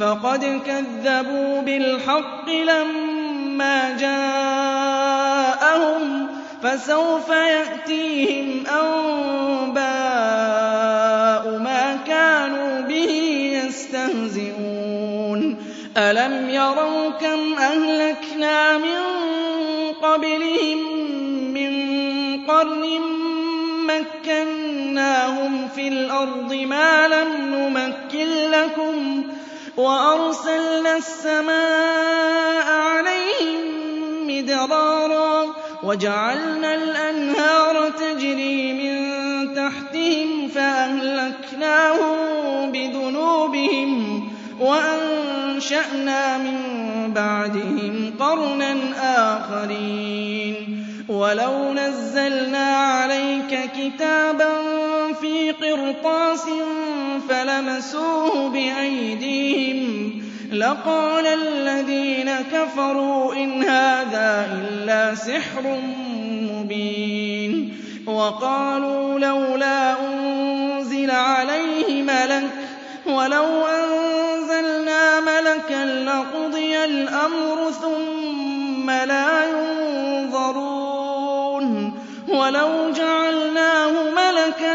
فقد كذبوا بالحق لما جاءهم فسوف يأتيهم أنباء ما كانوا به يستهزئون. ألم يروا كم أهلكنا من قبلهم من قرن مكناهم في الأرض ما لم نمكن لكم وأرسلنا السماء عليهم مدرارا وجعلنا الأنهار تجري من تحتهم فأهلكناهم بذنوبهم وأنشأنا من بعدهم قرنا آخرين ولو نزلنا عليك كتابا في قرطاس فلمسوه بأيديهم لقال الذين كفروا إن هذا إلا سحر مبين وقالوا لولا أنزل عليه ملك ولو أنزلنا ملكا لقضي الأمر ثم لا ينظرون ولو جعلناه ملكا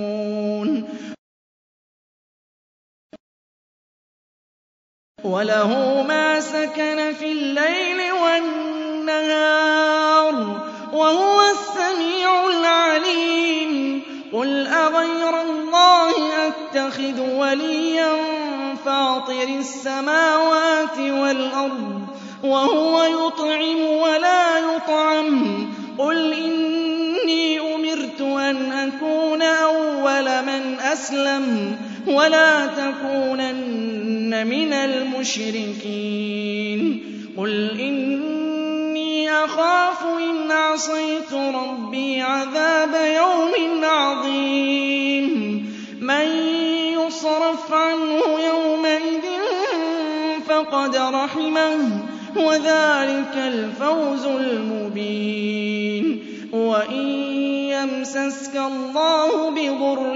وله ما سكن في الليل والنهار وهو السميع العليم قل أغير الله أتخذ وليا فاطر السماوات والأرض وهو يطعم ولا يطعم قل إني أمرت أن أكون أول من أسلم ولا تكونن من المشركين. قل إني أخاف إن عصيت ربي عذاب يوم عظيم. من يصرف عنه يومئذ فقد رحمه وذلك الفوز المبين. وإن يمسسك الله بضر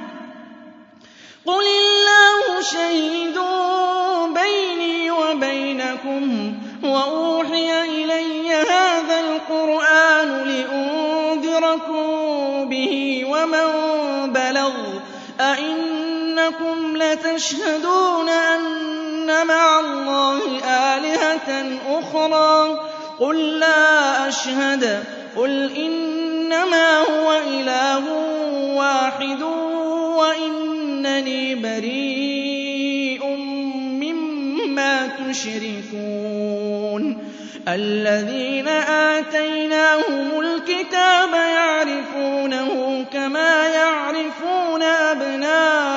قل الله شهيد بيني وبينكم وأوحي إلي هذا القرآن لأنذركم به ومن أَئِنَّكُمْ لَتَشْهَدُونَ أَنَّ مَعَ اللَّهِ آلِهَةً أُخْرَىٰ قُل لَّا أَشْهَدُ قُلْ إِنَّمَا هُوَ إِلَٰهٌ وَاحِدٌ وَإِنَّنِي بَرِيءٌ مِّمَّا تُشْرِكُونَ الَّذِينَ آتَيْنَاهُمُ الْكِتَابَ يَعْرِفُونَهُ كَمَا يَعْرِفُونَ أَبْنَاءَهُمُ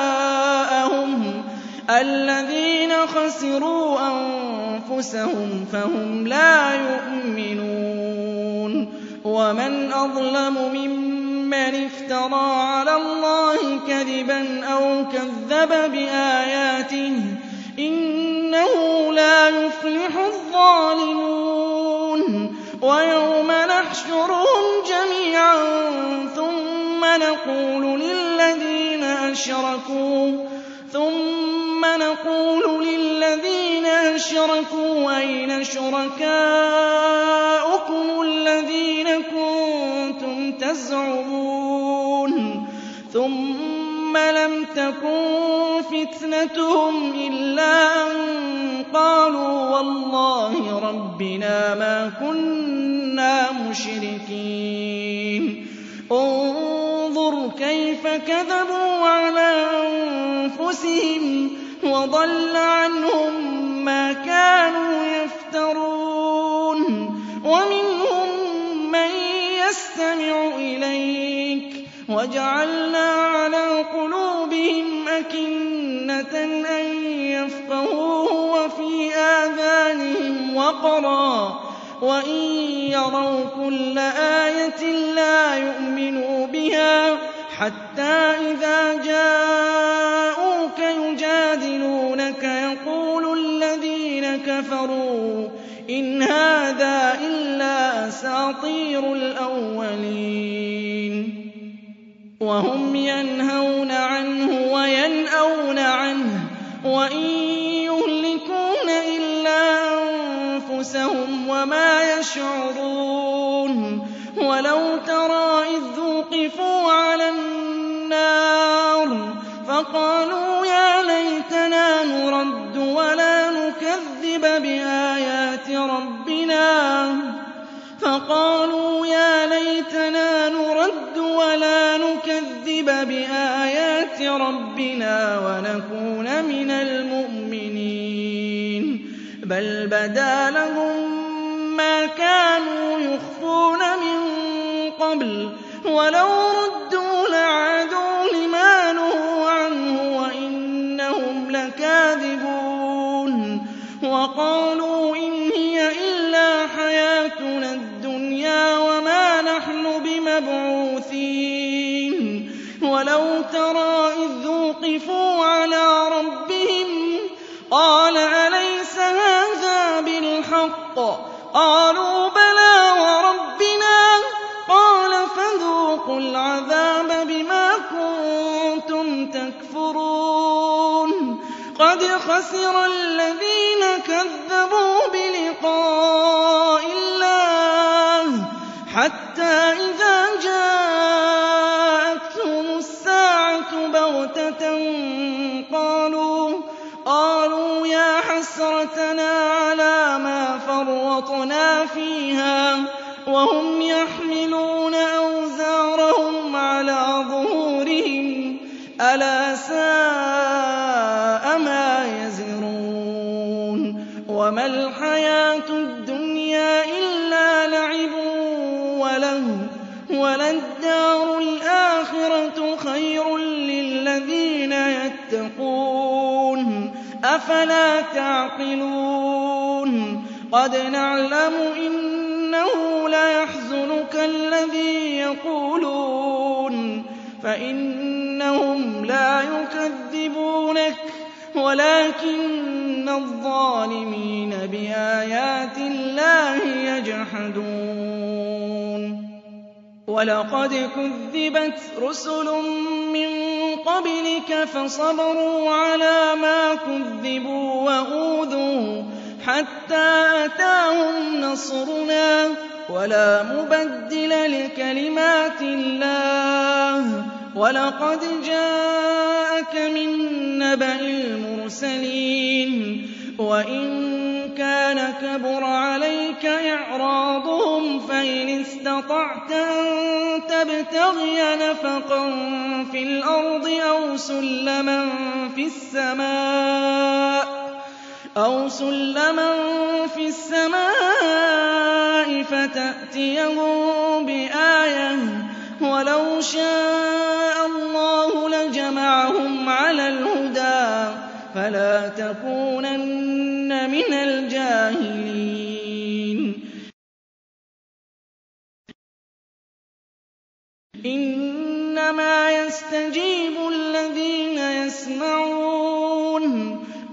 الَّذِينَ خَسِرُوا أَنفُسَهُمْ فَهُمْ لَا يُؤْمِنُونَ وَمَنْ أَظْلَمُ مِمَّنِ افْتَرَىٰ عَلَى اللَّهِ كَذِبًا أَوْ كَذَّبَ بِآيَاتِهِ ۚ إِنَّهُ لَا يُفْلِحُ الظَّالِمُونَ وَيَوْمَ نَحْشُرُهُمْ جَمِيعًا ثُمَّ نَقُولُ لِلَّذِينَ أَشْرَكُوا ثُمَّ نَقُولُ لِلَّذِينَ أَشْرَكُوا أَيْنَ شُرَكَاؤُكُمُ الَّذِينَ كُنتُمْ تَزْعُمُونَ ثُمَّ لَمْ تَكُن فِتْنَتُهُمْ إِلَّا أَن قَالُوا وَاللَّهِ رَبِّنَا مَا كُنَّا مُشْرِكِينَ. انظُرْ كَيْفَ كَذَبُوا عَلَىٰ أَنفُسِهِمْ وَضَلَّ عَنْهُم مَّا كَانُوا يَفْتَرُونَ. وَمِنْهُم مَّن يَسْتَمِعُ إِلَيْكَ. وَجَعَلْنَا عَلَىٰ قُلُوبِهِمْ أَكِنَّةً أَن يَفْقَهُوهُ وَفِي آذَانِهِمْ وَقْرًا ۚ. وَإِن يَرَوْا كُلَّ آيَةٍ لَّا يُؤْمِنُوا بِهَا حَتَّىٰ إِذَا جَاءُوكَ كَفَرُوا إِنْ هَٰذَا إِلَّا أَسَاطِيرُ الْأَوَّلِينَ. وَهُمْ يَنْهَوْنَ عَنْهُ وَيَنْأَوْنَ عَنْهُ وَإِن يُهْلِكُونَ إِلَّا أَنفُسَهُمْ وَمَا يَشْعُرُونَ. وَلَوْ تَرَىٰ إِذ وُقِفُوا عَلَى النَّارِ فَقَالُوا نُكَذِّبَ بِآيَاتِ رَبِّنَا فَقَالُوا يَا لَيْتَنَا نُرَدُّ وَلَا نُكَذِّبَ بِآيَاتِ رَبِّنَا وَنَكُونَ مِنَ الْمُؤْمِنِينَ بَلْ بَدَا لَهُم مَّا كَانُوا يُخْفُونَ مِن قَبْلُ وَلَوْ رُدُّوا نَحْنُ بِمَبْعُوثِينَ وَلَوْ تَرَىٰ إِذْ وُقِفُوا عَلَىٰ رَبِّهِمْ قَالَ أَلَيْسَ هَٰذَا بِالْحَقِّ ۖ؟ قَالُوا بَلَىٰ وَرَبِّنَا ۚ. قَالَ فَذُوقُوا الْعَذَابَ بِمَا كُنتُمْ تَكْفُرُونَ. قَدْ خَسِرَ الَّذِينَ كَذَّبُوا بِلِقَاءِ فَرَّطْنَا فِيهَا وَهُمْ يَحْمِلُونَ أَوْزَارَهُمْ عَلَىٰ ظُهُورِهِمْ ۚ أَلَا سَاءَ مَا يَزِرُونَ وَمَا الْحَيَاةُ الدُّنْيَا إِلَّا لَعِبٌ وَلَهْوٌ ۖ وَلَلدَّارُ الْآخِرَةُ خَيْرٌ لِّلَّذِينَ يَتَّقُونَ ۗ أَفَلَا تَعْقِلُونَ قَدْ نَعْلَمُ إِنَّهُ لَيَحْزُنُكَ الَّذِي يَقُولُونَ فَإِنَّهُمْ لَا يُكَذِّبُونَكَ وَلَٰكِنَّ الظَّالِمِينَ بِآيَاتِ اللَّهِ يَجْحَدُونَ وَلَقَدْ كُذِّبَتْ رُسُلٌ مِّن قَبْلِكَ فَصَبَرُوا عَلَىٰ مَا كُذِّبُوا وَأُوذُوا حَتَّىٰ أَتَاهُمْ نَصْرُنَا ۚ وَلَا مُبَدِّلَ لِكَلِمَاتِ اللَّهِ ۚ. وَلَقَدْ جَاءَ جَاءَكَ مِن نَّبَإِ الْمُرْسَلِينَ. وَإِن كَانَ كَبُرَ عَلَيْكَ إِعْرَاضُهُمْ فَإِنِ اسْتَطَعْتَ أَن تَبْتَغِيَ نَفَقًا فِي الْأَرْضِ أَوْ سُلَّمًا فِي السَّمَاءِ أَوْ سُلَّمًا فِي السَّمَاءِ فَتَأْتِيَهُم بِآيَةٍ وَلَوْ شَاءَ اللَّهُ لَجَمَعَهُمْ عَلَى الْهُدَىٰ فَلَا تَكُونَنَّ مِنَ الْجَاهِلِينَ. إِنَّمَا يَسْتَجِيبُ الَّذِينَ يَسْمَعُونَ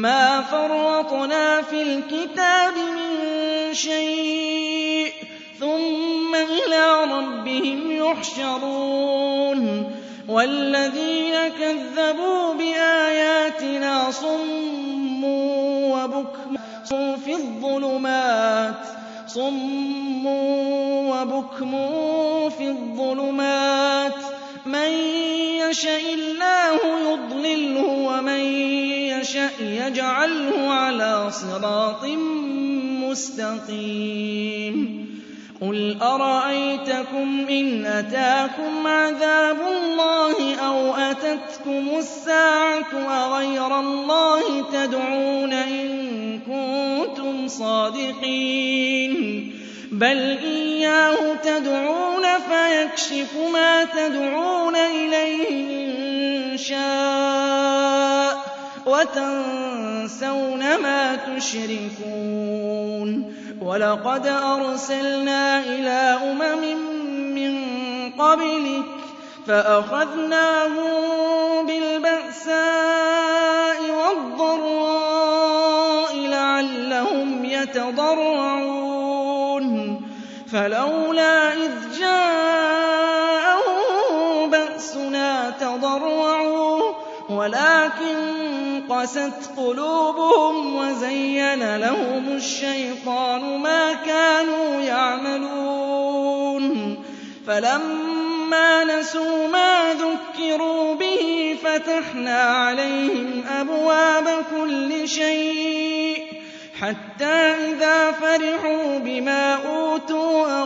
مَّا فَرَّطْنَا فِي الْكِتَابِ مِن شَيْءٍ ثُمَّ إِلَىٰ رَبِّهِمْ يُحْشَرُونَ وَالَّذِينَ كَذَّبُوا بِآيَاتِنَا صُمٌّ وَبُكْمٌ فِي الظُّلُمَاتِ صُمٌّ وَبُكْمٌ فِي الظُّلُمَاتِ مَن يَشَإِ اللَّهُ يُضْلِلْهُ وَمَن يَشَأْ يَجْعَلْهُ عَلَىٰ صِرَاطٍ مُّسْتَقِيمٍ قُلْ أَرَأَيْتَكُمْ إِنْ أَتَاكُمْ عَذَابُ اللَّهِ أَوْ أَتَتْكُمُ السَّاعَةُ أَغَيْرَ اللَّهِ تَدْعُونَ إِن كُنتُمْ صَادِقِينَ بَلْ إِيَّاهُ تَدْعُونَ فَيَكْشِفُ مَا تَدْعُونَ إِلَيْهِ إِن شَاءَ وَتَنسَوْنَ مَا تُشْرِكُونَ. وَلَقَدْ أَرْسَلْنَا إِلَىٰ أُمَمٍ مِّن قَبْلِكَ فَأَخَذْنَاهُم بِالْبَأْسَاءِ وَالضَّرَّاءِ لَعَلَّهُمْ يَتَضَرَّعُونَ. فَلَوْلَا إِذْ جَاءَهُم بَأْسُنَا تَضَرَّعُوا وَلَٰكِن قَسَتْ قُلُوبُهُمْ وَزَيَّنَ لَهُمُ الشَّيْطَانُ مَا كَانُوا يَعْمَلُونَ. فَلَمَّا نَسُوا مَا ذُكِّرُوا بِهِ فَتَحْنَا عَلَيْهِمْ أَبْوَابَ كُلِّ شَيْءٍ حَتَّىٰ إِذَا فَرِحُوا بِمَا أُوتُوا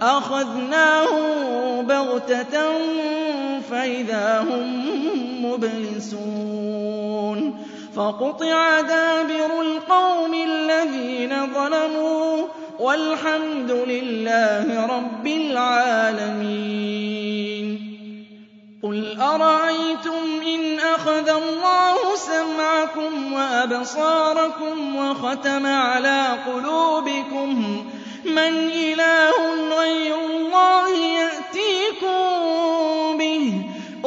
أَخَذْنَاهُم بَغْتَةً فَإِذَا هُم مُّبْلِسُونَ. فَقُطِعَ دَابِرُ الْقَوْمِ الَّذِينَ ظَلَمُوا ۚ وَالْحَمْدُ لِلَّهِ رَبِّ الْعَالَمِينَ. قُلْ أَرَأَيْتُمْ إِنْ أَخَذَ اللَّهُ سَمْعَكُمْ وَأَبْصَارَكُمْ وَخَتَمَ عَلَىٰ قُلُوبِكُم؟ مَّنْ إِلَٰهٌ غَيْرُ اللَّهِ يَأْتِيكُم بِهِ ۗ.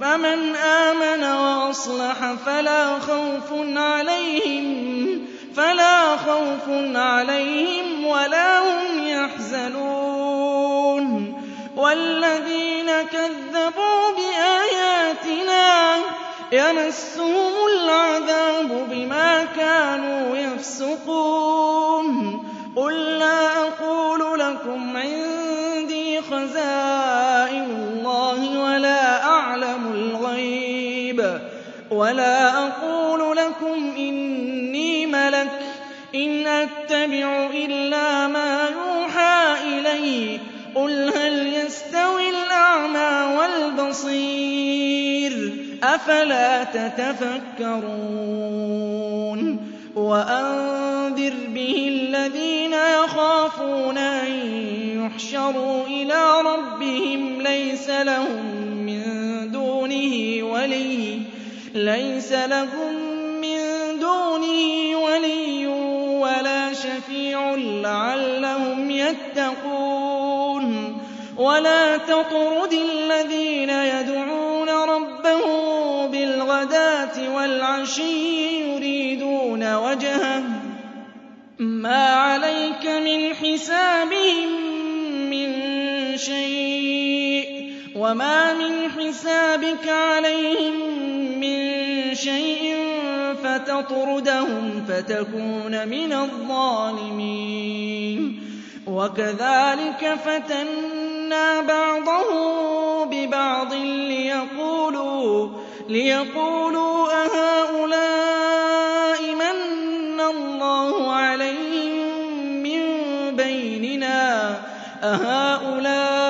فَمَنْ آمَنَ وَأَصْلَحَ فَلَا خَوْفٌ عَلَيْهِمْ وَلَا هُمْ يَحْزَنُونَ. وَالَّذِينَ كَذَّبُوا بِآيَاتِنَا يَمَسُّهُمُ الْعَذَابُ بِمَا كَانُوا يَفْسُقُونَ. قُل لَّا أَقُولُ لَكُمْ عِندِي خَزَائِنُ الْغَيْبَ وَلَا أَقُولُ لَكُمْ إِنِّي مَلَكٌ إِنْ أَتَّبِعُ إِلَّا مَا يُوحَىٰ إِلَيَّ ۚ. قُلْ هَلْ يَسْتَوِي الْأَعْمَىٰ وَالْبَصِيرُ ۚ؟ أَفَلَا تَتَفَكَّرُونَ؟ وَأَنذِرْ بِهِ الَّذِينَ يَخَافُونَ أَن يُحْشَرُوا إِلَىٰ رَبِّهِمْ لَيْسَ لَهُم دُونِهِ وَلِيٌّ لَيْسَ لَهُم مِّن دُونِهِ وَلِيٌّ وَلَا شَفِيعٌ لَّعَلَّهُمْ يَتَّقُونَ. وَلَا تَطْرُدِ الَّذِينَ يَدْعُونَ رَبَّهُم بِالْغَدَاةِ وَالْعَشِيِّ يُرِيدُونَ وَجْهَهُ ۖ. مَا عَلَيْكَ مِنْ حِسَابِهِم مِّن شَيْءٍ وَمَا مِنْ حِسَابِكَ عَلَيْهِم مِّن شَيْءٍ فَتَطْرُدَهُمْ فَتَكُونَ مِنَ الظَّالِمِينَ وَكَذَٰلِكَ فَتَنَّا بَعْضَهُم بِبَعْضٍ لِّيَقُولُوا أَهَٰؤُلَاءِ مَنَّ اللَّهُ عَلَيْهِم مِّن بَيْنِنَا أَهَٰؤُلَاءِ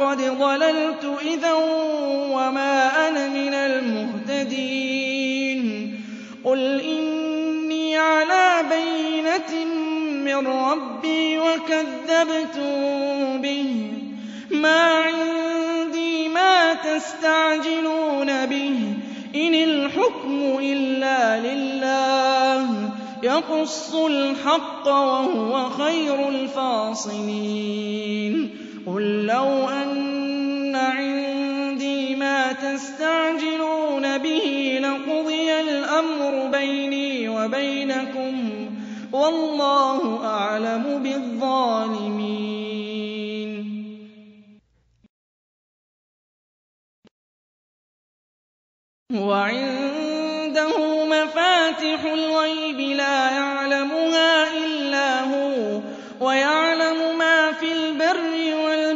قَدْ ضَلَلْتُ إِذًا وَمَا أَنَا مِنَ الْمُهْتَدِينَ. قُلْ إِنِّي عَلَىٰ بَيِّنَةٍ مِّن رَّبِّي وَكَذَّبْتُم بِهِ ۚ. مَا عِندِي مَا تَسْتَعْجِلُونَ بِهِ ۚ. إِنِ الْحُكْمُ إِلَّا لِلَّهِ ۖ. يَقُصُّ الْحَقَّ ۖ وَهُوَ خَيْرُ الْفَاصِلِينَ. قُل لَّوْ أَنَّ عِندِي مَا تَسْتَعْجِلُونَ بِهِ لَقُضِيَ الْأَمْرُ بَيْنِي وَبَيْنَكُمْ ۗ وَاللَّهُ أَعْلَمُ بِالظَّالِمِينَ. وَعِندَهُ مَفَاتِحُ الْغَيْبِ لَا يَعْلَمُهَا إِلَّا هُوَ وَيَعْلَمُ مَا فِي الْبَرِّ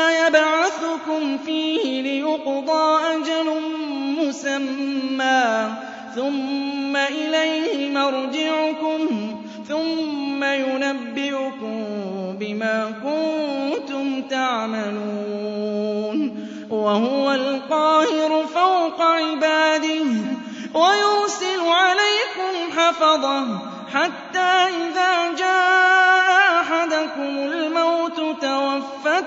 ثُمَّ يَبْعَثُكُمْ فِيهِ لِيُقْضَىٰ أَجَلٌ مُّسَمًّى. ثُمَّ إِلَيْهِ مَرْجِعُكُمْ ثُمَّ يُنَبِّئُكُم بِمَا كُنتُمْ تَعْمَلُونَ. وَهُوَ الْقَاهِرُ فَوْقَ عِبَادِهِ وَيُرْسِلُ عَلَيْكُمْ حَفَظَةً حَتَّىٰ إِذَا جَاءَ أَحَدَكُمُ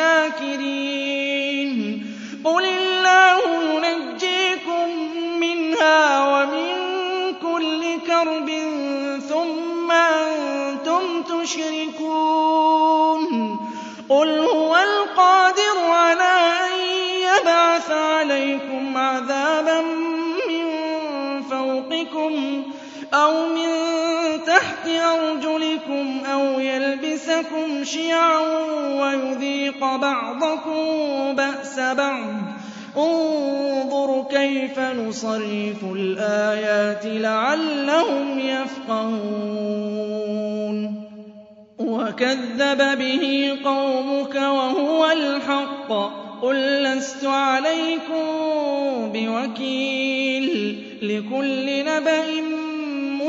الشَّاكِرِينَ. قُلِ اللَّهُ يُنَجِّيكُم مِّنْهَا وَمِن كُلِّ كَرْبٍ ثُمَّ أَنتُمْ تُشْرِكُونَ. قُلْ هُوَ الْقَادِرُ عَلَىٰ أَن يَبْعَثَ عَلَيْكُمْ عَذَابًا مِّن فَوْقِكُمْ أَوْ مِن تَحْتِ أَرْجُلِكُمْ أَوْ يَلْبِسَكُمْ شِيَعًا وَيُذِيقَ بَعْضَكُم بَأْسَ بَعْضٍ ۗ. انظُرْ كَيْفَ نُصَرِّفُ الْآيَاتِ لَعَلَّهُمْ يَفْقَهُونَ. وَكَذَّبَ بِهِ قَوْمُكَ وَهُوَ الْحَقُّ ۚ. قُل لَّسْتُ عَلَيْكُم بِوَكِيلٍ. لِّكُلِّ نَبَإٍ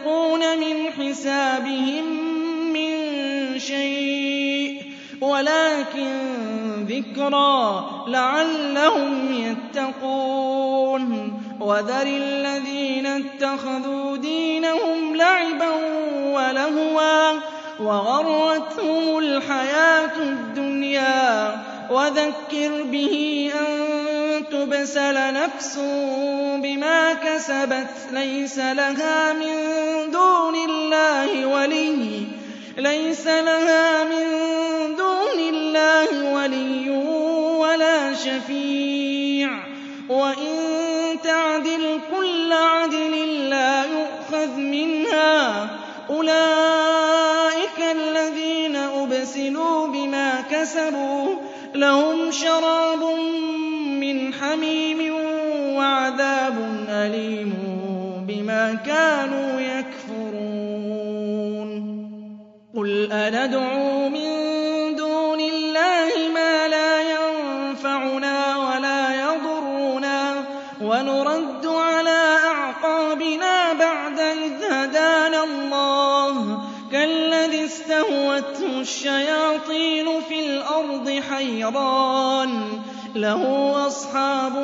يَتَّقُونَ مِنْ حِسَابِهِم مِّن شَيْءٍ وَلَٰكِن ذِكْرَىٰ لَعَلَّهُمْ يَتَّقُونَ. وَذَرِ الَّذِينَ اتَّخَذُوا دِينَهُمْ لَعِبًا وَلَهْوًا وَغَرَّتْهُمُ الْحَيَاةُ الدُّنْيَا. وَذَكِّرْ بِهِ أَن تُبْسَلَ نَفْسٌ بِمَا كَسَبَتْ لَيْسَ لَهَا مِن دُونِ اللَّهِ وَلِيٌّ وَلَا شَفِيعٌ. وَإِن تَعْدِلْ كُلَّ عَدْلٍ لَّا يُؤْخَذْ مِنْهَا ۗ. أُولَٰئِكَ الَّذِينَ أُبْسِلُوا بِمَا كَسَبُوا ۖ لَهُمْ شَرَابٌ مِّنْ حَمِيمٍ وَعَذَابٌ أَلِيمٌ بِمَا كَانُوا يَكْفُرُونَ. قُلْ أَنَدْعُو مِن دُونِ اللَّهِ مَا لَا يَنفَعُنَا وَلَا يَضُرُّنَا وَنُرَدُّ عَلَىٰ أَعْقَابِنَا بَعْدَ إِذْ هَدَانَا اللَّهُ. كَالَّذِي اسْتَهْوَتْهُ الشَّيَاطِينُ فِي الْأَرْضِ حَيْرَانٌ. لَّهُ أَصْحَابٌ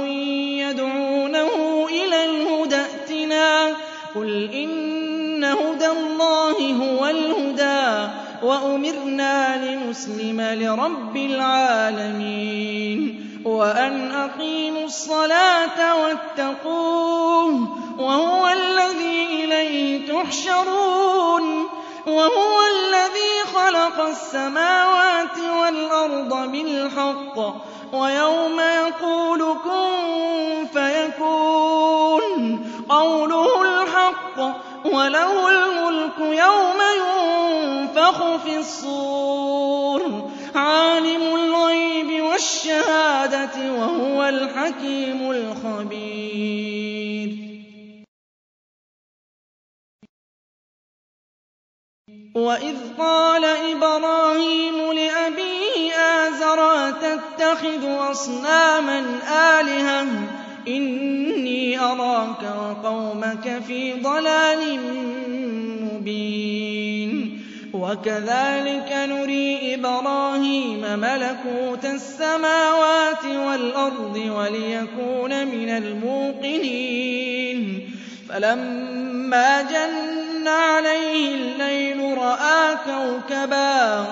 يَدْعُونَهُ إِلَى الْهُدَى ائْتِنَا ۗ. قُلْ إِنَّ هُدَى اللَّهِ هُوَ الْهُدَىٰ ۖ وَأُمِرْنَا لِنُسْلِمَ لِرَبِّ الْعَالَمِينَ. وَأَنْ أَقِيمُوا الصَّلَاةَ وَاتَّقُوهُ ۚ وَهُوَ الَّذِي إِلَيْهِ تُحْشَرُونَ. وَهُوَ الَّذِي خَلَقَ السَّمَاوَاتِ وَالْأَرْضَ بِالْحَقِّ ۚ وَيَوْمَ يَقُولُ كُن فَيَكُونُ. قَوْلُهُ الْحَقُّ ۚ وَلَهُ الْمُلْكُ يَوْمَ يُنفَخُ فِي الصُّورِ ۚ. عَالِمُ الْغَيْبِ وَالشَّهَادَةِ ۚ وَهُوَ الْحَكِيمُ الْخَبِيرُ. وَإِذْ قَالَ إِبْرَاهِيمُ لِأَبِيهِ آزَرَ أَتَتَّخِذُ أَصْنَامًا آلِهَةً ۖ إِنِّي أَرَاكَ وَقَوْمَكَ فِي ضَلَالٍ مُّبِينٍ وَكَذَٰلِكَ نُرِي إِبْرَاهِيمَ مَلَكُوتَ السَّمَاوَاتِ وَالْأَرْضِ وَلِيَكُونَ مِنَ الْمُوقِنِينَ فَلَمَّا جَنَّ عَلَيْهِ اللَّيْلُ رَأَىٰ كَوْكَبًا ۖ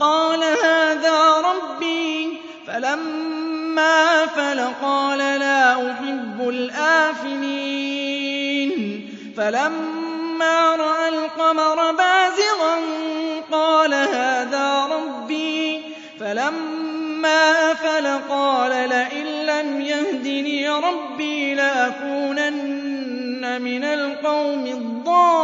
قَالَ هَٰذَا رَبِّي ۖ فَلَمَّا أَفَلَ قَالَ لَا أُحِبُّ الْآفِلِينَ فَلَمَّا رَأَى الْقَمَرَ بَازِغًا قَالَ هَٰذَا رَبِّي ۖ فَلَمَّا أَفَلَ قَالَ لَئِن لَّمْ يَهْدِنِي رَبِّي لَأَكُونَنَّ مِنَ الْقَوْمِ الضَّالِّينَ.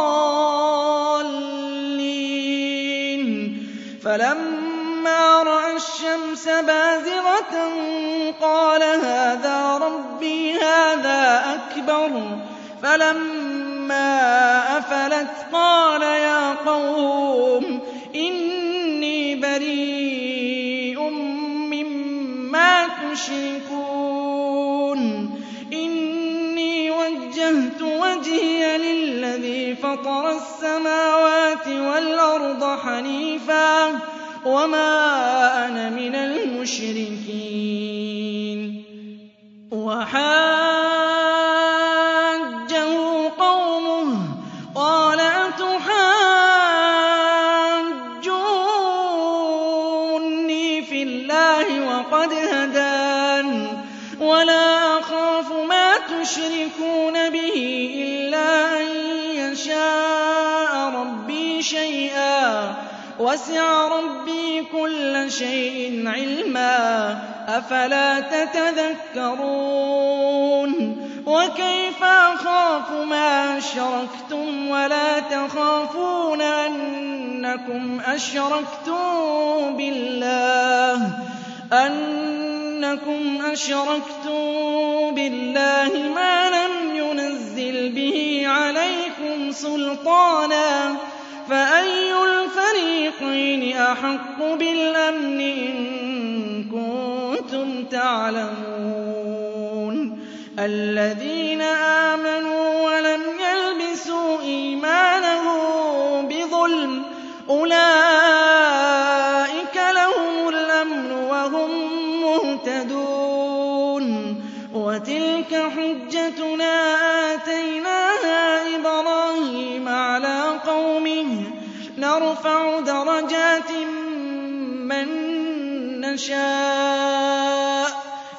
فَلَمَّا رَأَى الشَّمْسَ بَازِغَةً قَالَ هَٰذَا رَبِّي ۖ هَٰذَا أَكْبَرُ ۖ. فَلَمَّا أَفَلَتْ قَالَ يَا قَوْمِ إِنِّي بَرِيءٌ مِّمَّا يُشْرِكُونَ وَجَّهْتُ وَجْهِيَ لِلَّذِي فَطَرَ السَّمَاوَاتِ وَالْأَرْضَ حَنِيفًا وَمَا أَنَا مِنَ الْمُشْرِكِينَ. تُشْرِكُونَ وَسِعَ رَبِّي كُلَّ شَيْءٍ عِلْمًا ۗ أَفَلَا تَتَذَكَّرُونَ وَكَيْفَ أَخَافُ مَا أَشْرَكْتُمْ وَلَا تَخَافُونَ أَنَّكُمْ أَشْرَكْتُم بِاللَّهِ أَنَّكُمْ أَشْرَكْتُم بِاللَّهِ مَا لَمْ يُنَزِّلْ بِهِ عَلَيْكُمْ سُلْطَانًا ۚ فَأَيُّ الْفَرِيقَيْنِ أَحَقُّ بِالْأَمْنِ إِن كُنتُمْ تَعْلَمُونَ؟ الَّذِينَ آمَنُوا وَلَمْ يَلْبِسُوا إِيمَانَهُم بِظُلْمٍ أُولَٰئِكَ نَّشَاءُ ۗ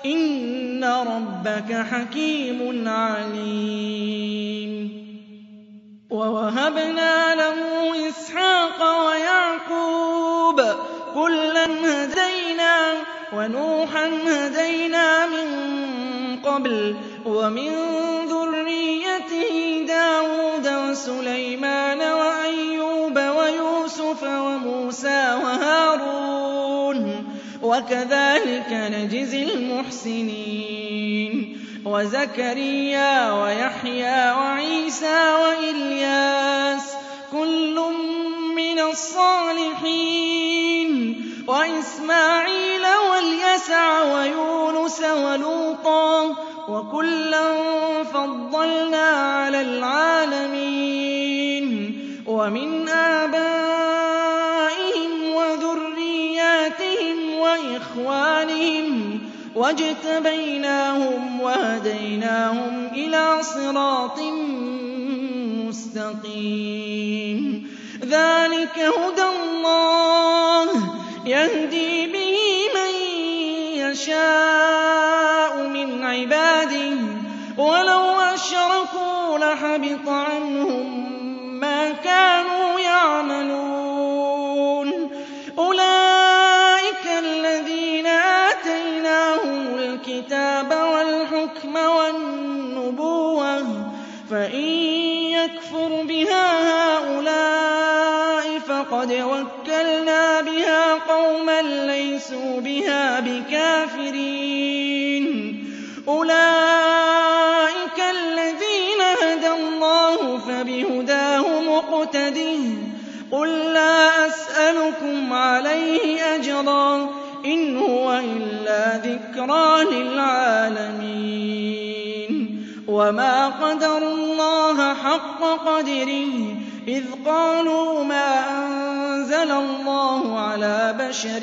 إِنَّ رَبَّكَ حَكِيمٌ عَلِيمٌ. وَوَهَبْنَا لَهُ إِسْحَاقَ وَيَعْقُوبَ ۚ كُلًّا هَدَيْنَا ۚ وَنُوحًا هَدَيْنَا مِن قَبْلُ ۖ وَمِن ذُرِّيَّتِهِ دَاوُودَ وَسُلَيْمَانَ وَأَيُّوبَ وَيُوسُفَ وَمُوسَىٰ وَهَارُونَ ۚ وَكَذَٰلِكَ نَجْزِي الْمُحْسِنِينَ. وَزَكَرِيَّا وَيَحْيَىٰ وَعِيسَىٰ وَإِلْيَاسَ ۖ كُلٌّ مِّنَ الصَّالِحِينَ. وَإِسْمَاعِيلَ وَالْيَسَعَ وَيُونُسَ وَلُوطًا ۚ وَكُلًّا فَضَّلْنَا عَلَى الْعَالَمِينَ. وَمِنْ وَإِخْوَانِهِمْ ۖ وَاجْتَبَيْنَاهُمْ وَهَدَيْنَاهُمْ إِلَىٰ صِرَاطٍ مُّسْتَقِيمٍ. ذَٰلِكَ هُدَى اللَّهِ يَهْدِي بِهِ مَن يَشَاءُ مِنْ عِبَادِهِ ۚ. وَلَوْ أَشْرَكُوا لَحَبِطَ عَنْهُم لَّيْسُوا بِهَا بِكَافِرِينَ أُولَٰئِكَ الَّذِينَ هَدَى اللَّهُ فَبِهُدَاهُ مُقْتَدِهْ ۗ قُل لَّا أَسْأَلُكُمْ عَلَيْهِ أَجْرًا ۖ إِنْ هُوَ إِلَّا ذِكْرَىٰ لِلْعَالَمِينَ وَمَا قَدَرُوا اللَّهَ حَقَّ قَدْرِهِ إِذْ قَالُوا مَا أَنزَلَ اللَّهُ عَلَىٰ بَشَرٍ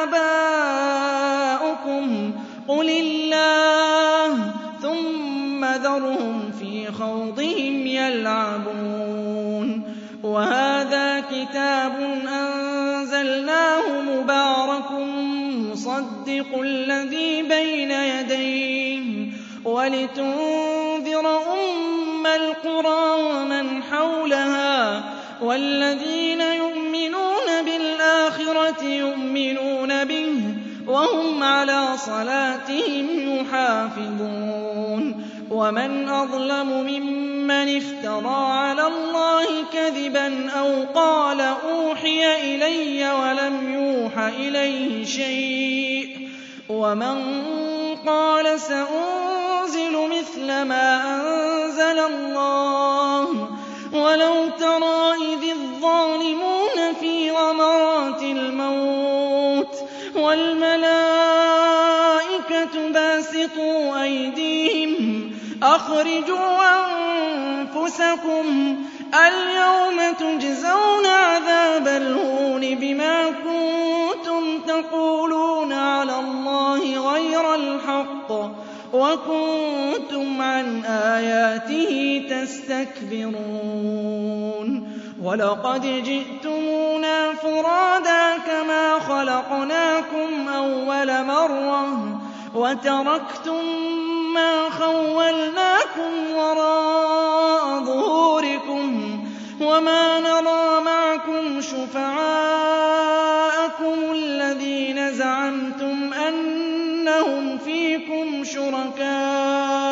ۖ قُلِ اللَّهُ ۖ ثُمَّ ذَرْهُمْ فِي خَوْضِهِمْ يَلْعَبُونَ وَهَٰذَا كِتَابٌ أَنزَلْنَاهُ مُبَارَكٌ مُّصَدِّقُ الَّذِي بَيْنَ يَدَيْهِ وَلِتُنذِرَ أُمَّ الْقُرَىٰ وَمَنْ حَوْلَهَا ۚ وَالَّذِينَ يُؤْمِنُونَ بِالْآخِرَةِ يُؤْمِنُونَ بِهِ ۚ وهم على صلاتهم يحافظون. ومن أظلم ممن افترى على الله كذبا أو قال أوحي إلي ولم يوح إليه شيء. ومن قال سأنزل مثل ما أنزل الله. ولو ترى إذ الظالمون في غمرات والملائكة باسطوا أيديهم أخرجوا أنفسكم اليوم تجزون عذاب الهون بما كنتم تقولون على الله غير الحق وكنتم عن آياته تستكبرون ولقد جئتمونا فرادا كما خلقناكم أول مرة وتركتم ما خولناكم وراء ظهوركم وما نرى معكم شفعاءكم الذين زعمتم أنهم فيكم شركاء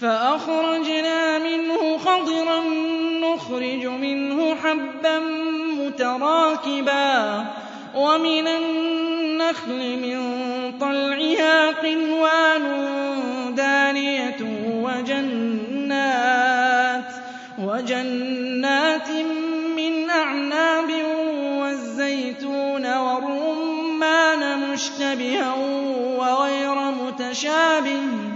فأخرجنا منه خضرا نخرج منه حبا متراكبا. ومن النخل من طلعها قنوان دانية وجنات وجنات من أعناب والزيتون والرمان مشتبها وغير متشابه.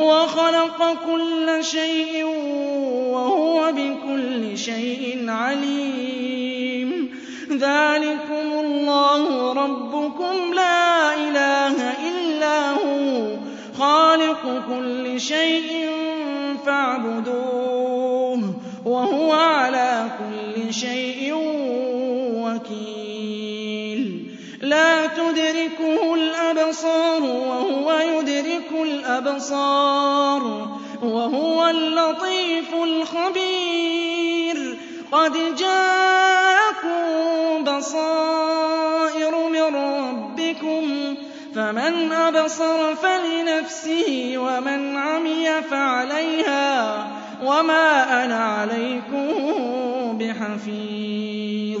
وخلق كل شيء وهو بكل شيء عليم. ذلكم الله ربكم لا إله إلا هو. خالق كل شيء فاعبدوه وهو على كل شيء وكيل. لا تدركه الأبصار وهو يدرك الأبصار وهو اللطيف الخبير. قد جاءكم بصائر من ربكم فمن أبصر فلنفسه ومن عمي فعليها وما أنا عليكم بحفيظ.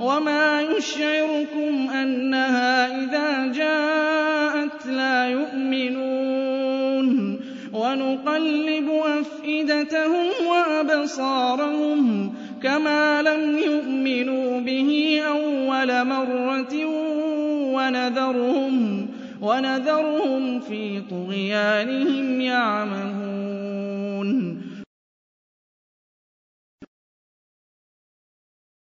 وَمَا يُشْعِرُكُمْ أَنَّهَا إِذَا جَاءَتْ لَا يُؤْمِنُونَ وَنُقَلِّبُ أَفْئِدَتَهُمْ وَأَبْصَارَهُمْ كَمَا لَمْ يُؤْمِنُوا بِهِ أَوَّلَ مَرَّةٍ وَنَذَرُهُمْ فِي طُغْيَانِهِمْ يَعْمَهُونَ.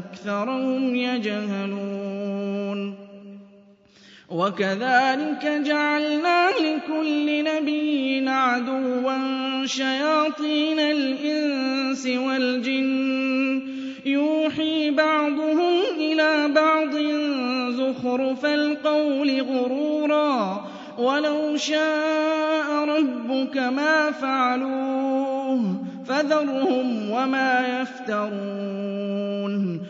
أَكْثَرَهُمْ يَجْهَلُونَ. وَكَذَٰلِكَ جَعَلْنَا لِكُلِّ نَبِيٍّ عَدُوًّا شَيَاطِينَ الْإِنسِ وَالْجِنِّ. يُوحِي بَعْضُهُمْ إِلَىٰ بَعْضٍ زُخْرُفَ الْقَوْلِ غُرُورًا ۚ. وَلَوْ شَاءَ رَبُّكَ مَا فَعَلُوهُ فَذَرْهُمْ وَمَا يَفْتَرُونَ.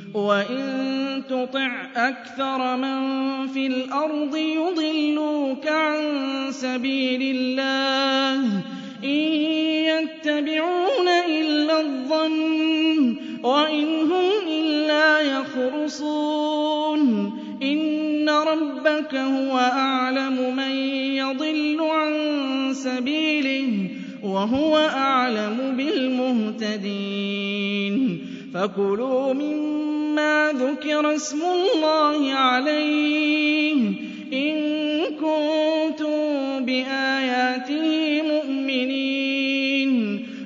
وَإِن تُطِعْ أَكْثَرَ مَن فِي الْأَرْضِ يُضِلُّوكَ عَن سَبِيلِ اللَّهِ ۚ إِن يَتَّبِعُونَ إِلَّا الظَّنَّ وَإِنْ هُمْ إِلَّا يَخْرُصُونَ إِنَّ رَبَّكَ هُوَ أَعْلَمُ مَن يَضِلُّ عَن سَبِيلِهِ وَهُوَ أَعْلَمُ بِالْمُهْتَدِينَ فَكُلُوا مِمَّا ذُكِرَ اسْمُ اللَّهِ عَلَيْهِ. إِن كُنتُم بِآيَاتِهِ مُؤْمِنِينَ.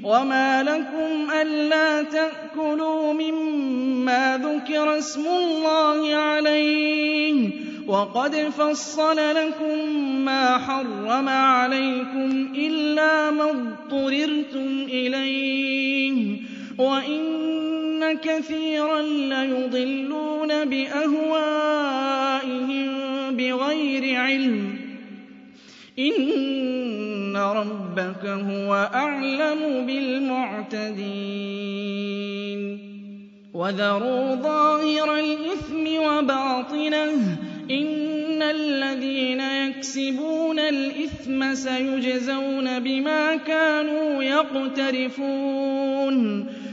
وَمَا لَكُمْ أَلَّا تَأْكُلُوا مِمَّا ذُكِرَ اسْمُ اللَّهِ عَلَيْهِ. وَقَدْ فَصَّلَ لَكُم مَّا حَرَّمَ عَلَيْكُمْ إِلَّا مَا اضْطُرِرْتُمْ إِلَيْهِ ۗ. وَإِنَّ كَثِيرًا لَّيُضِلُّونَ بِأَهْوَائِهِم بِغَيْرِ عِلْمٍ ۗ. إِنَّ رَبَّكَ هُوَ أَعْلَمُ بِالْمُعْتَدِينَ. وَذَرُوا ظَاهِرَ الْإِثْمِ وَبَاطِنَهُ ۚ. إِنَّ الَّذِينَ يَكْسِبُونَ الْإِثْمَ سَيُجْزَوْنَ بِمَا كَانُوا يَقْتَرِفُونَ.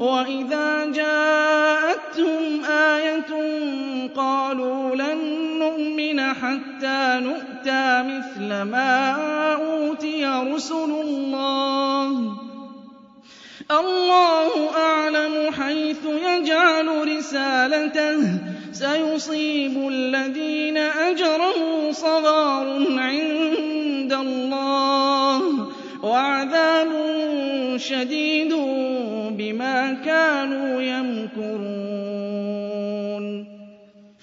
وَإِذَا جَاءَتْهُمْ آيَةٌ قَالُوا لَن نُّؤْمِنَ حَتَّىٰ نُؤْتَىٰ مِثْلَ مَا أُوتِيَ رُسُلُ اللَّهِ ۘ اللَّهُ أَعْلَمُ حَيْثُ يَجْعَلُ رِسَالَتَهُ ۗ سَيُصِيبُ الَّذِينَ أَجْرَمُوا صَغَارٌ عِندَ اللَّهِ وَعَذَابٌ شَدِيدٌ بِمَا كَانُوا يَمْكُرُونَ.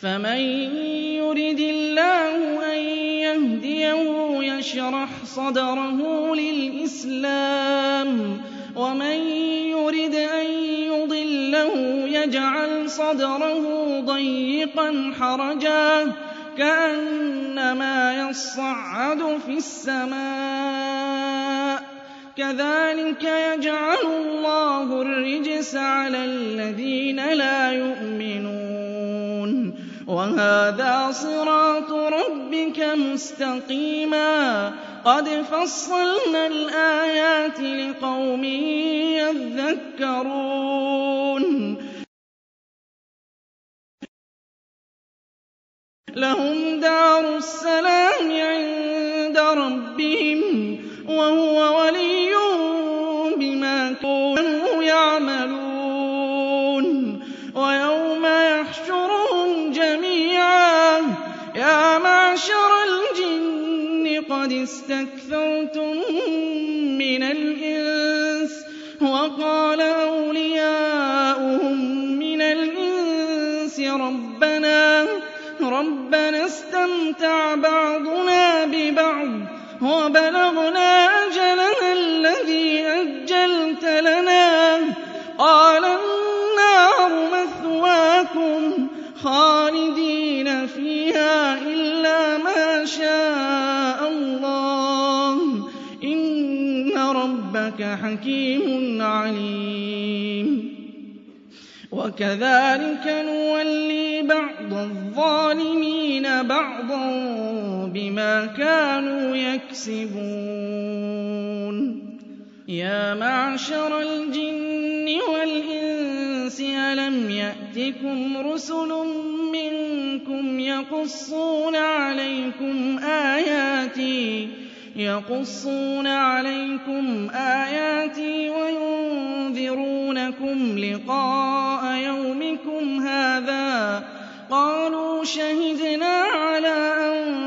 فَمَن يُرِدِ اللَّهُ أَن يَهْدِيَهُ يَشْرَحْ صَدْرَهُ لِلْإِسْلَامِ وَمَن يُرِدْ أَن يُضِلَّهُ يَجْعَلْ صَدْرَهُ ضَيِّقًا حَرَجًا كَأَنَّمَا يَصَّعَّدُ فِي السَّمَاءِ ۚ. كَذَٰلِكَ يَجْعَلُ اللَّهُ الرِّجْسَ عَلَى الَّذِينَ لَا يُؤْمِنُونَ. وَهَٰذَا صِرَاطُ رَبِّكَ مُسْتَقِيمًا ۗ. قَدْ فَصَّلْنَا الْآيَاتِ لِقَوْمٍ يَذَّكَّرُونَ. لَهُمْ دَارُ السَّلَامِ عِندَ رَبِّهِمْ ۖ. وَهُوَ وَلِيُّهُم بِمَا كَانُوا يَعْمَلُونَ. وَيَوْمَ يَحْشُرُهُمْ جَمِيعًا يَا مَعْشَرَ الْجِنِّ قَدِ اسْتَكْثَرْتُم مِّنَ الْإِنسِ وَقَالَ أَوْلِيَاؤُهُم مِّنَ الْإِنسِ رَبَّنَا اسْتَمْتَعَ بَعْضُنَا بِبَعْضٍ. وَبَلَغْنَا أَجَلَنَا الَّذِي أَجَّلْتَ لَنَا ۚ. قَالَ النَّارُ مَثْوَاكُمْ خَالِدِينَ فِيهَا إِلَّا مَا شَاءَ اللَّهُ ۗ. إِنَّ رَبَّكَ حَكِيمٌ عَلِيمٌ. وَكَذَٰلِكَ نُوَلِّي بَعْضَ الظَّالِمِينَ بَعْضًا بِمَا كَانُوا يَكْسِبُونَ. يَا مَعْشَرَ الْجِنِّ وَالْإِنسِ أَلَمْ يَأْتِكُمْ رُسُلٌ مِّنكُمْ يَقُصُّونَ عَلَيْكُمْ آيَاتِي وَيُنذِرُونَكُمْ لِقَاءَ يَوْمِكُمْ هَٰذَا ۚ. قَالُوا شَهِدْنَا عَلَىٰ أَنفُسِنَا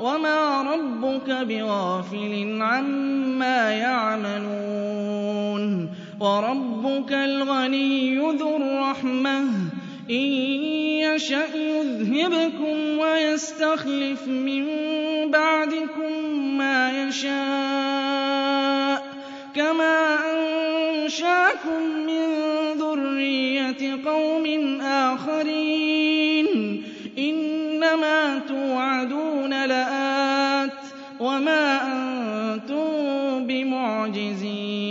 وَمَا رَبُّكَ بِغَافِلٍ عَمَّا يَعْمَلُونَ وَرَبُّكَ الْغَنِيُّ ذُو الرَّحْمَةِ إِن يَشَأْ يُذْهِبْكُمْ وَيَسْتَخْلِفْ مِن بَعْدِكُم مَّا يَشَاءُ كَمَا أَنشَأَكُم مِّن ذُرِّيَّةِ قَوْمٍ آخَرِينَ إِنَّمَا تُوعَدُونَ لَآتٍ وَمَا أَنتُم بِمُعْجِزِينَ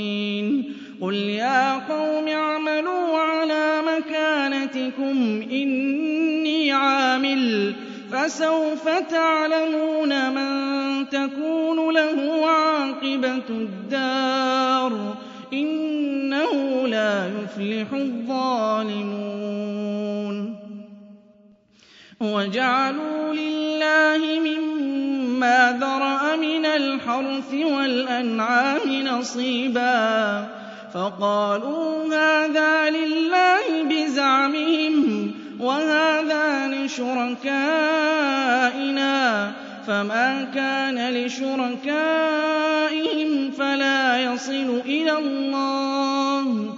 قُلْ يَا قَوْمِ اعْمَلُوا عَلَىٰ مَكَانَتِكُمْ إِنِّي عَامِلٌ ۖ فَسَوْفَ تَعْلَمُونَ مَن تَكُونُ لَهُ عَاقِبَةُ الدَّارِ ۗ إِنَّهُ لَا يُفْلِحُ الظَّالِمُونَ وَجَعَلُوا لِلَّهِ مِمَّا ذَرَأَ مِنَ الْحَرْثِ وَالْأَنْعَامِ نَصِيبًا فَقَالُوا هَٰذَا لِلَّهِ بِزَعْمِهِمْ وَهَٰذَا لِشُرَكَائِنَا ۖ فَمَا كَانَ لِشُرَكَائِهِمْ فَلَا يَصِلُ إِلَى اللَّهِ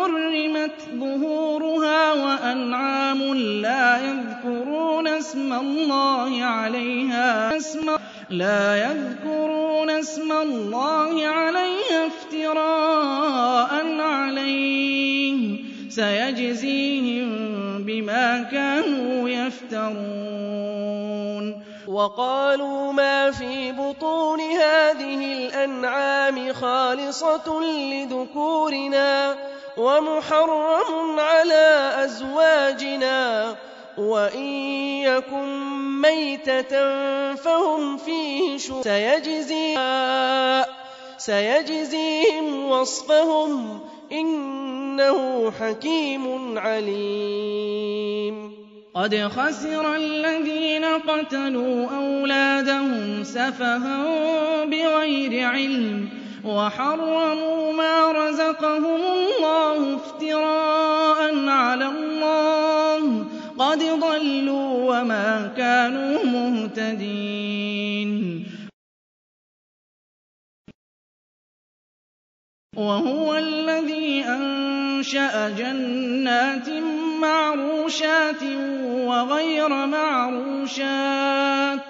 حُرِّمَتْ ظُهُورُهَا وَأَنْعَامٌ لَّا يَذْكُرُونَ اسْمَ اللَّهِ عَلَيْهَا افْتِرَاءً عَلَيْهِ ۚ. سَيَجْزِيهِم بِمَا كَانُوا يَفْتَرُونَ. وَقَالُوا مَا فِي بُطُونِ هَٰذِهِ الْأَنْعَامِ خَالِصَةٌ لِّذُكُورِنَا. وَمُحَرَّمٌ عَلَىٰ أَزْوَاجِنَا ۖ وَإِن يَكُن مَّيْتَةً فَهُمْ فِيهِ شُرَكَاءُ ۚ سَيَجْزِيهِمْ وَصْفَهُمْ ۚ إِنَّهُ حَكِيمٌ عَلِيمٌ. قَدْ خَسِرَ الَّذِينَ قَتَلُوا أَوْلَادَهُمْ سَفَهًا بِغَيْرِ عِلْمٍ وَحَرَّمُوا مَا رَزَقَهُمُ اللَّهُ افْتِرَاءً عَلَى اللَّهِ ۚ. قَدْ ضَلُّوا وَمَا كَانُوا مُهْتَدِينَ. وَهُوَ الَّذِي أَنشَأَ جَنَّاتٍ مَّعْرُوشَاتٍ وَغَيْرَ مَعْرُوشَاتٍ.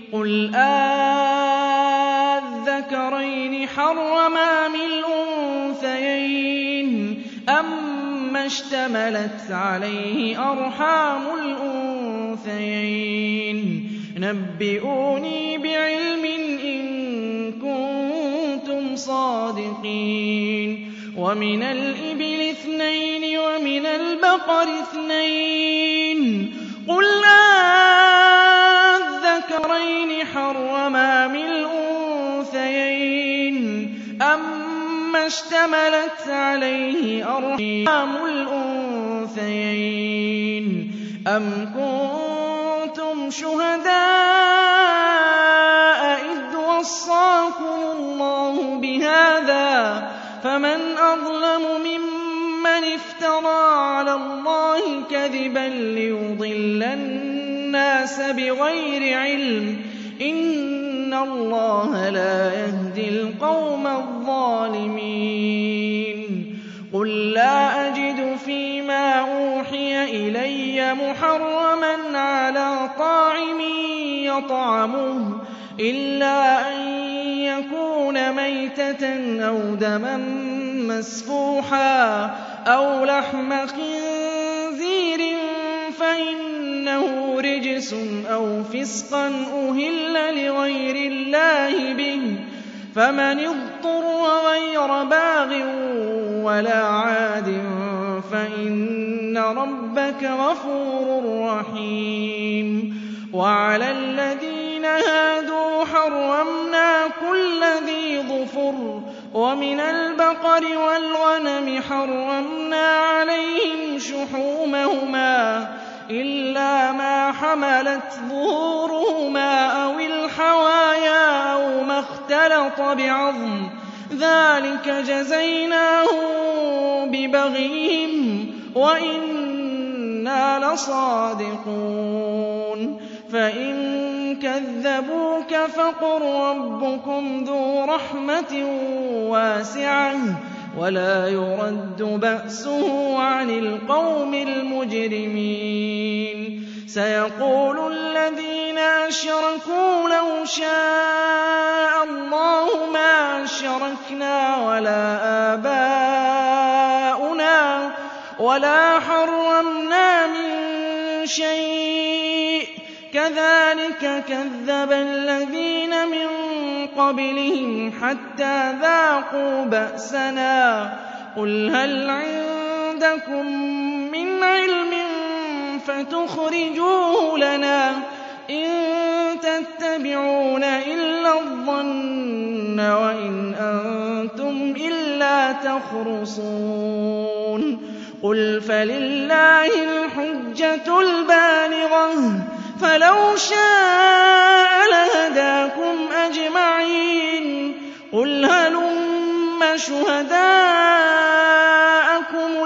قُلْ آلذَّكَرَيْنِ حَرَّمَ أَمِ الْأُنثَيَيْنِ أَمَّا اشْتَمَلَتْ عَلَيْهِ أَرْحَامُ الْأُنثَيَيْنِ نَبِّئُونِي بِعِلْمٍ إِن كُنتُمْ صَادِقِينَ وَمِنَ الْإِبِلِ اثْنَيْنِ وَمِنَ الْبَقَرِ اثْنَيْنِ قُلْ أَلذَّكَرَيْنِ حَرَّمَ أَمِ الْأُنثَيَيْنِ. أَمَّا اشْتَمَلَتْ عَلَيْهِ أَرْحَامُ الْأُنثَيَيْنِ. أَمْ كُنتُمْ شُهَدَاءَ إِذْ وَصَّاكُمُ اللَّهُ بِهَٰذَا ۚ؟ فَمَنْ أَظْلَمُ مِمَّنِ افْتَرَىٰ عَلَى اللَّهِ كَذِبًا لِّيُضِلَّ النَّاسَ. بِغَيْرِ عِلْمٍ ۗ إِنَّ اللَّهَ لَا يَهْدِي الْقَوْمَ الظَّالِمِينَ. قُل لَّا أَجِدُ فِيمَا أُوحِيَ إِلَيَّ مُحَرَّمًا عَلَىٰ طَاعِمٍ يَطْعَمُهُ إِلَّا أَن يَكُونَ مَيْتَةً أَوْ دَمًا مَّسْفُوحًا أَوْ لَحْمَ خِنزِيرٍ فَإِنَّهُ رِجْسٌ أَوْ فِسْقًا أُهِلَّ لِغَيْرِ اللَّهِ بِهِ ۚ فَمَنِ اضْطُرَّ غَيْرَ بَاغٍ وَلَا عَادٍ فَإِنَّ رَبَّكَ غَفُورٌ رَّحِيمٌ وَعَلَى الَّذِينَ هَادُوا حَرَّمْنَا كُلَّ ذِي ظُفُرٍ ۖ وَمِنَ الْبَقَرِ وَالْغَنَمِ حَرَّمْنَا عَلَيْهِمْ شُحُومَهُمَا إِلَّا مَا حَمَلَتْ ظُهُورُهُمَا أَوِ الْحَوَايَا أَوْ مَا اخْتَلَطَ بِعَظْمٍ ۚ ذَٰلِكَ جَزَيْنَاهُم بِبَغْيِهِمْ ۖ وَإِنَّا لَصَادِقُونَ فَإِن كَذَّبُوكَ فَقُل رَّبُّكُمْ ذُو رَحْمَةٍ وَاسِعَةٍ وَلَا يُرَدُّ بَأْسُهُ عَنِ الْقَوْمِ الْمُجْرِمِينَ. سَيَقُولُ الَّذِينَ أَشْرَكُوا لَوْ شَاءَ اللَّهُ مَا أَشْرَكْنَا وَلَا آبَاؤُنَا وَلَا حَرَّمْنَا مِن شَيْءٍ ۚ. كَذَٰلِكَ كَذَّبَ الَّذِينَ مِن قَبْلِهِمْ حَتَّىٰ ذَاقُوا بَأْسَنَا ۗ. قُلْ هَلْ عِندَكُم مِّنْ عِلْمٍ فَتُخْرِجُوهُ لَنَا ۖ إِن تَتَّبِعُونَ إِلَّا الظَّنَّ وَإِنْ أَنتُمْ إِلَّا تَخْرُصُونَ. قُلْ فَلِلَّهِ الْحُجَّةُ الْبَالِغَةُ ۖ. فَلَوْ شَاءَ لَهَدَاكُمْ أَجْمَعِينَ قُلْ هَلُمَّ شُهَدَاءَكُمُ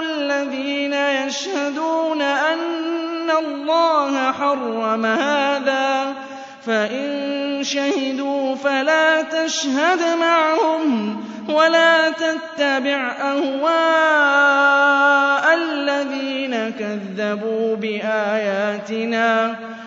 الَّذِينَ يَشْهَدُونَ أَنَّ اللَّهَ حَرَّمَ هَٰذَا ۖ فَإِن شَهِدُوا فَلَا تَشْهَدْ مَعَهُمْ وَلَا تَتَّبِعْ أَهْوَاءَ الَّذِينَ كَذَّبُوا بِآيَاتِنَا ۚ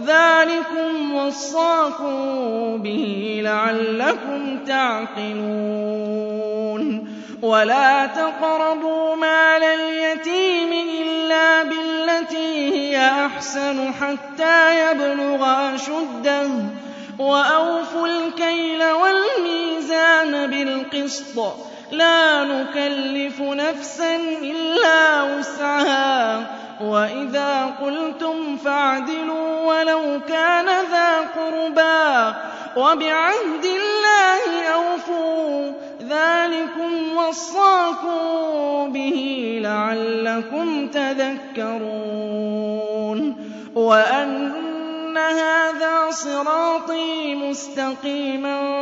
ذَٰلِكُمْ وَصَّاكُم بِهِ لَعَلَّكُمْ تَعْقِلُونَ. وَلَا تَقْرَبُوا مَالَ الْيَتِيمِ إِلَّا بِالَّتِي هِيَ أَحْسَنُ حَتَّىٰ يَبْلُغَ أَشُدَّهُ ۖ. وَأَوْفُوا الْكَيْلَ وَالْمِيزَانَ بِالْقِسْطِ ۖ. لَا نُكَلِّفُ نَفْسًا إِلَّا وُسْعَهَا ۖ. وَإِذَا قُلْتُمْ فَاعْدِلُوا وَلَوْ كَانَ ذَا قُرْبَىٰ ۖ وَبِعَهْدِ اللَّهِ أَوْفُوا ۚ ذَٰلِكُمْ وَصَّاكُم بِهِ لَعَلَّكُمْ تَذَكَّرُونَ وَأَنَّ هَٰذَا صِرَاطِي مُسْتَقِيمًا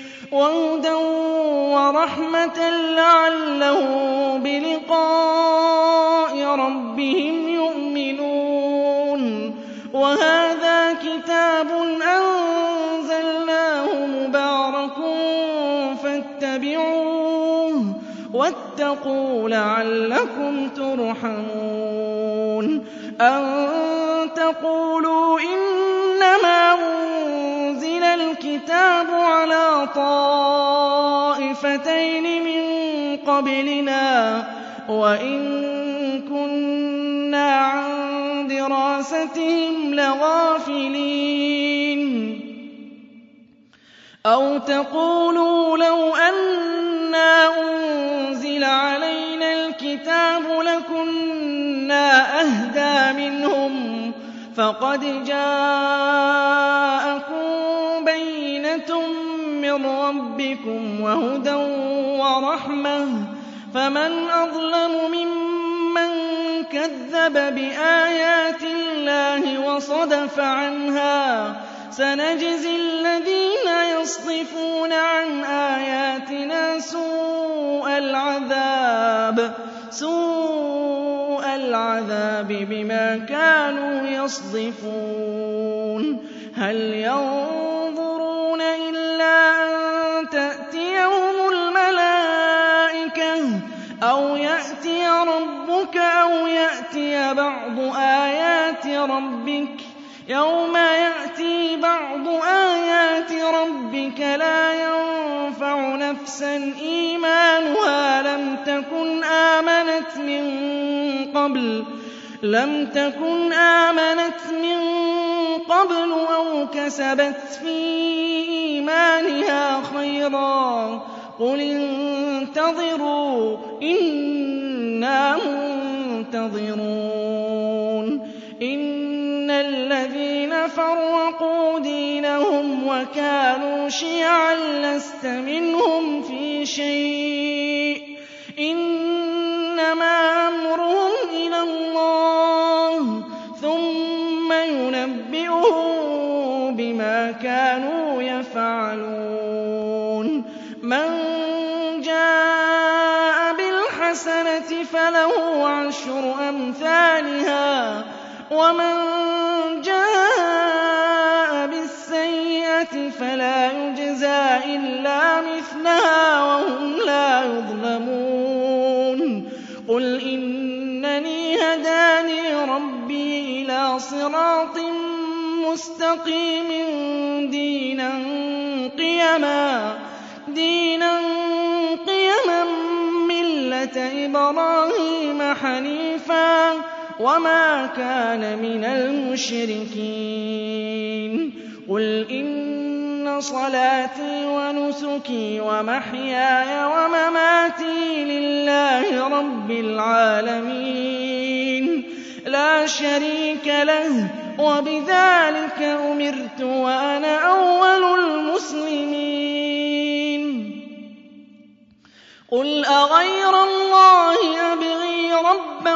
وَهُدًى وَرَحْمَةً لَّعَلَّهُم بِلِقَاءِ رَبِّهِمْ يُؤْمِنُونَ. وَهَٰذَا كِتَابٌ أَنزَلْنَاهُ مُبَارَكٌ فَاتَّبِعُوهُ وَاتَّقُوا لَعَلَّكُمْ تُرْحَمُونَ. أَن تَقُولُوا إِنَّمَا أُنزِلَ الْكِتَابُ عَلَىٰ طَائِفَتَيْنِ مِن قَبْلِنَا وَإِن كُنَّا عَن دِرَاسَتِهِمْ لَغَافِلِينَ. أَوْ تَقُولُوا لَوْ أَنَّا أُنزِلَ عَلَيْنَا الْكِتَابُ لَكُنَّا أَهْدَىٰ مِنْهُمْ ۚ فَقَدْ جَاءَكُم مِّن رَّبِّكُمْ وَهُدًى وَرَحْمَةٌ ۚ فَمَنْ أَظْلَمُ مِمَّن كَذَّبَ بِآيَاتِ اللَّهِ وَصَدَفَ عَنْهَا ۗ سَنَجْزِي الَّذِينَ يَصْدِفُونَ عَنْ آيَاتِنَا سُوءَ الْعَذَابِ بِمَا كَانُوا يَصْدِفُونَ هَلْ يَنظُرُونَ رَبِّكَ ۗ يَوْمَ يَأْتِي بَعْضُ آيَاتِ رَبِّكَ لَا يَنفَعُ نَفْسًا إِيمَانُهَا لَمْ تَكُنْ آمَنَتْ مِن قَبْلُ أَوْ كَسَبَتْ فِي إِيمَانِهَا خَيْرًا ۗ قُلِ انتَظِرُوا إِنَّا مُنتَظِرُونَ إِنَّ الَّذِينَ فَرَّقُوا دِينَهُمْ وَكَانُوا شِيَعًا لَّسْتَ مِنْهُمْ فِي شَيْءٍ ۚ إِنَّمَا أَمْرُهُمْ إِلَى اللَّهِ ثُمَّ يُنَبِّئُهُم بِمَا كَانُوا يَفْعَلُونَ مَن جَاءَ بِالْحَسَنَةِ فَلَهُ عَشْرُ أَمْثَالِهَا ۖ وَمَن جَاءَ بِالسَّيِّئَةِ فَلَا يُجْزَىٰ إِلَّا مِثْلَهَا وَهُمْ لَا يُظْلَمُونَ قُلْ إِنَّنِي هَدَانِي رَبِّي إِلَىٰ صِرَاطٍ مُّسْتَقِيمٍ دِينًا قِيَمًا مِّلَّةَ إِبْرَاهِيمَ حَنِيفًا ۖ وَمَا كَانَ مِنَ الْمُشْرِكِينَ قُلْ إِنَّ صَلَاتِي وَنُسُكِي وَمَحْيَايَ وَمَمَاتِي لِلَّهِ رَبِّ الْعَالَمِينَ لَا شَرِيكَ لَهُ ۖ وَبِذَٰلِكَ أُمِرْتُ وَأَنَا أَوَّلُ الْمُسْلِمِينَ قُلْ أَغَيْرَ اللَّهِ أَبْغِي رَبًّا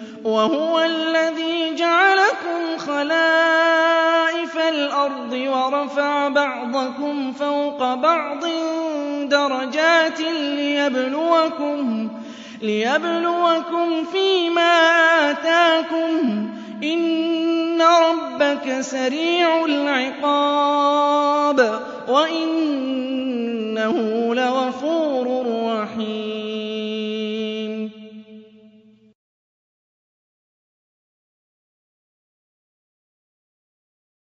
وَهُوَ الَّذِي جَعَلَكُمْ خَلَائِفَ الْأَرْضِ وَرَفَعَ بَعْضَكُمْ فَوْقَ بَعْضٍ دَرَجَاتٍ لِّيَبْلُوَكُمْ فِيمَا آتَاكُمْ ۗ. إِنَّ رَبَّكَ سَرِيعُ الْعِقَابِ وَإِنَّهُ لَغَفُورٌ رَّحِيمٌ.